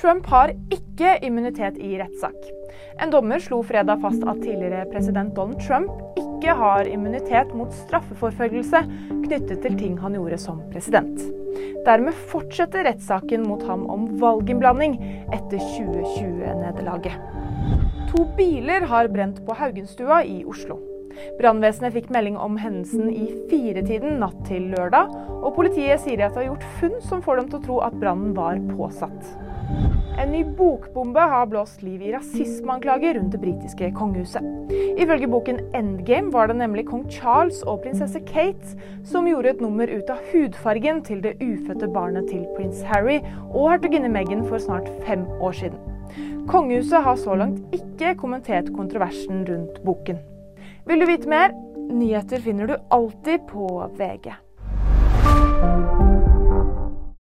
Trump har ikke immunitet i rettssak. En dommer slo fredag fast at tidligere president Donald Trump ikke har immunitet mot straffeforfølgelse knyttet til ting han gjorde som president. Dermed fortsetter rettssaken mot ham om valginnblanding etter 2020-nederlaget. To biler har brent på Haugenstua i Oslo. Brannvesenet fikk melding om hendelsen i firetiden natt til lørdag, og politiet sier at de har gjort funn som får dem til å tro at brannen var påsatt. En ny bokbombe har blåst liv i rasismeanklager rundt det britiske kongehuset. Ifølge boken 'Endgame' var det nemlig kong Charles og prinsesse Kate som gjorde et nummer ut av hudfargen til det ufødte barnet til prins Harry og hertuginne Meghan for snart fem år siden. Kongehuset har så langt ikke kommentert kontroversen rundt boken. Vil du vite mer? Nyheter finner du alltid på VG.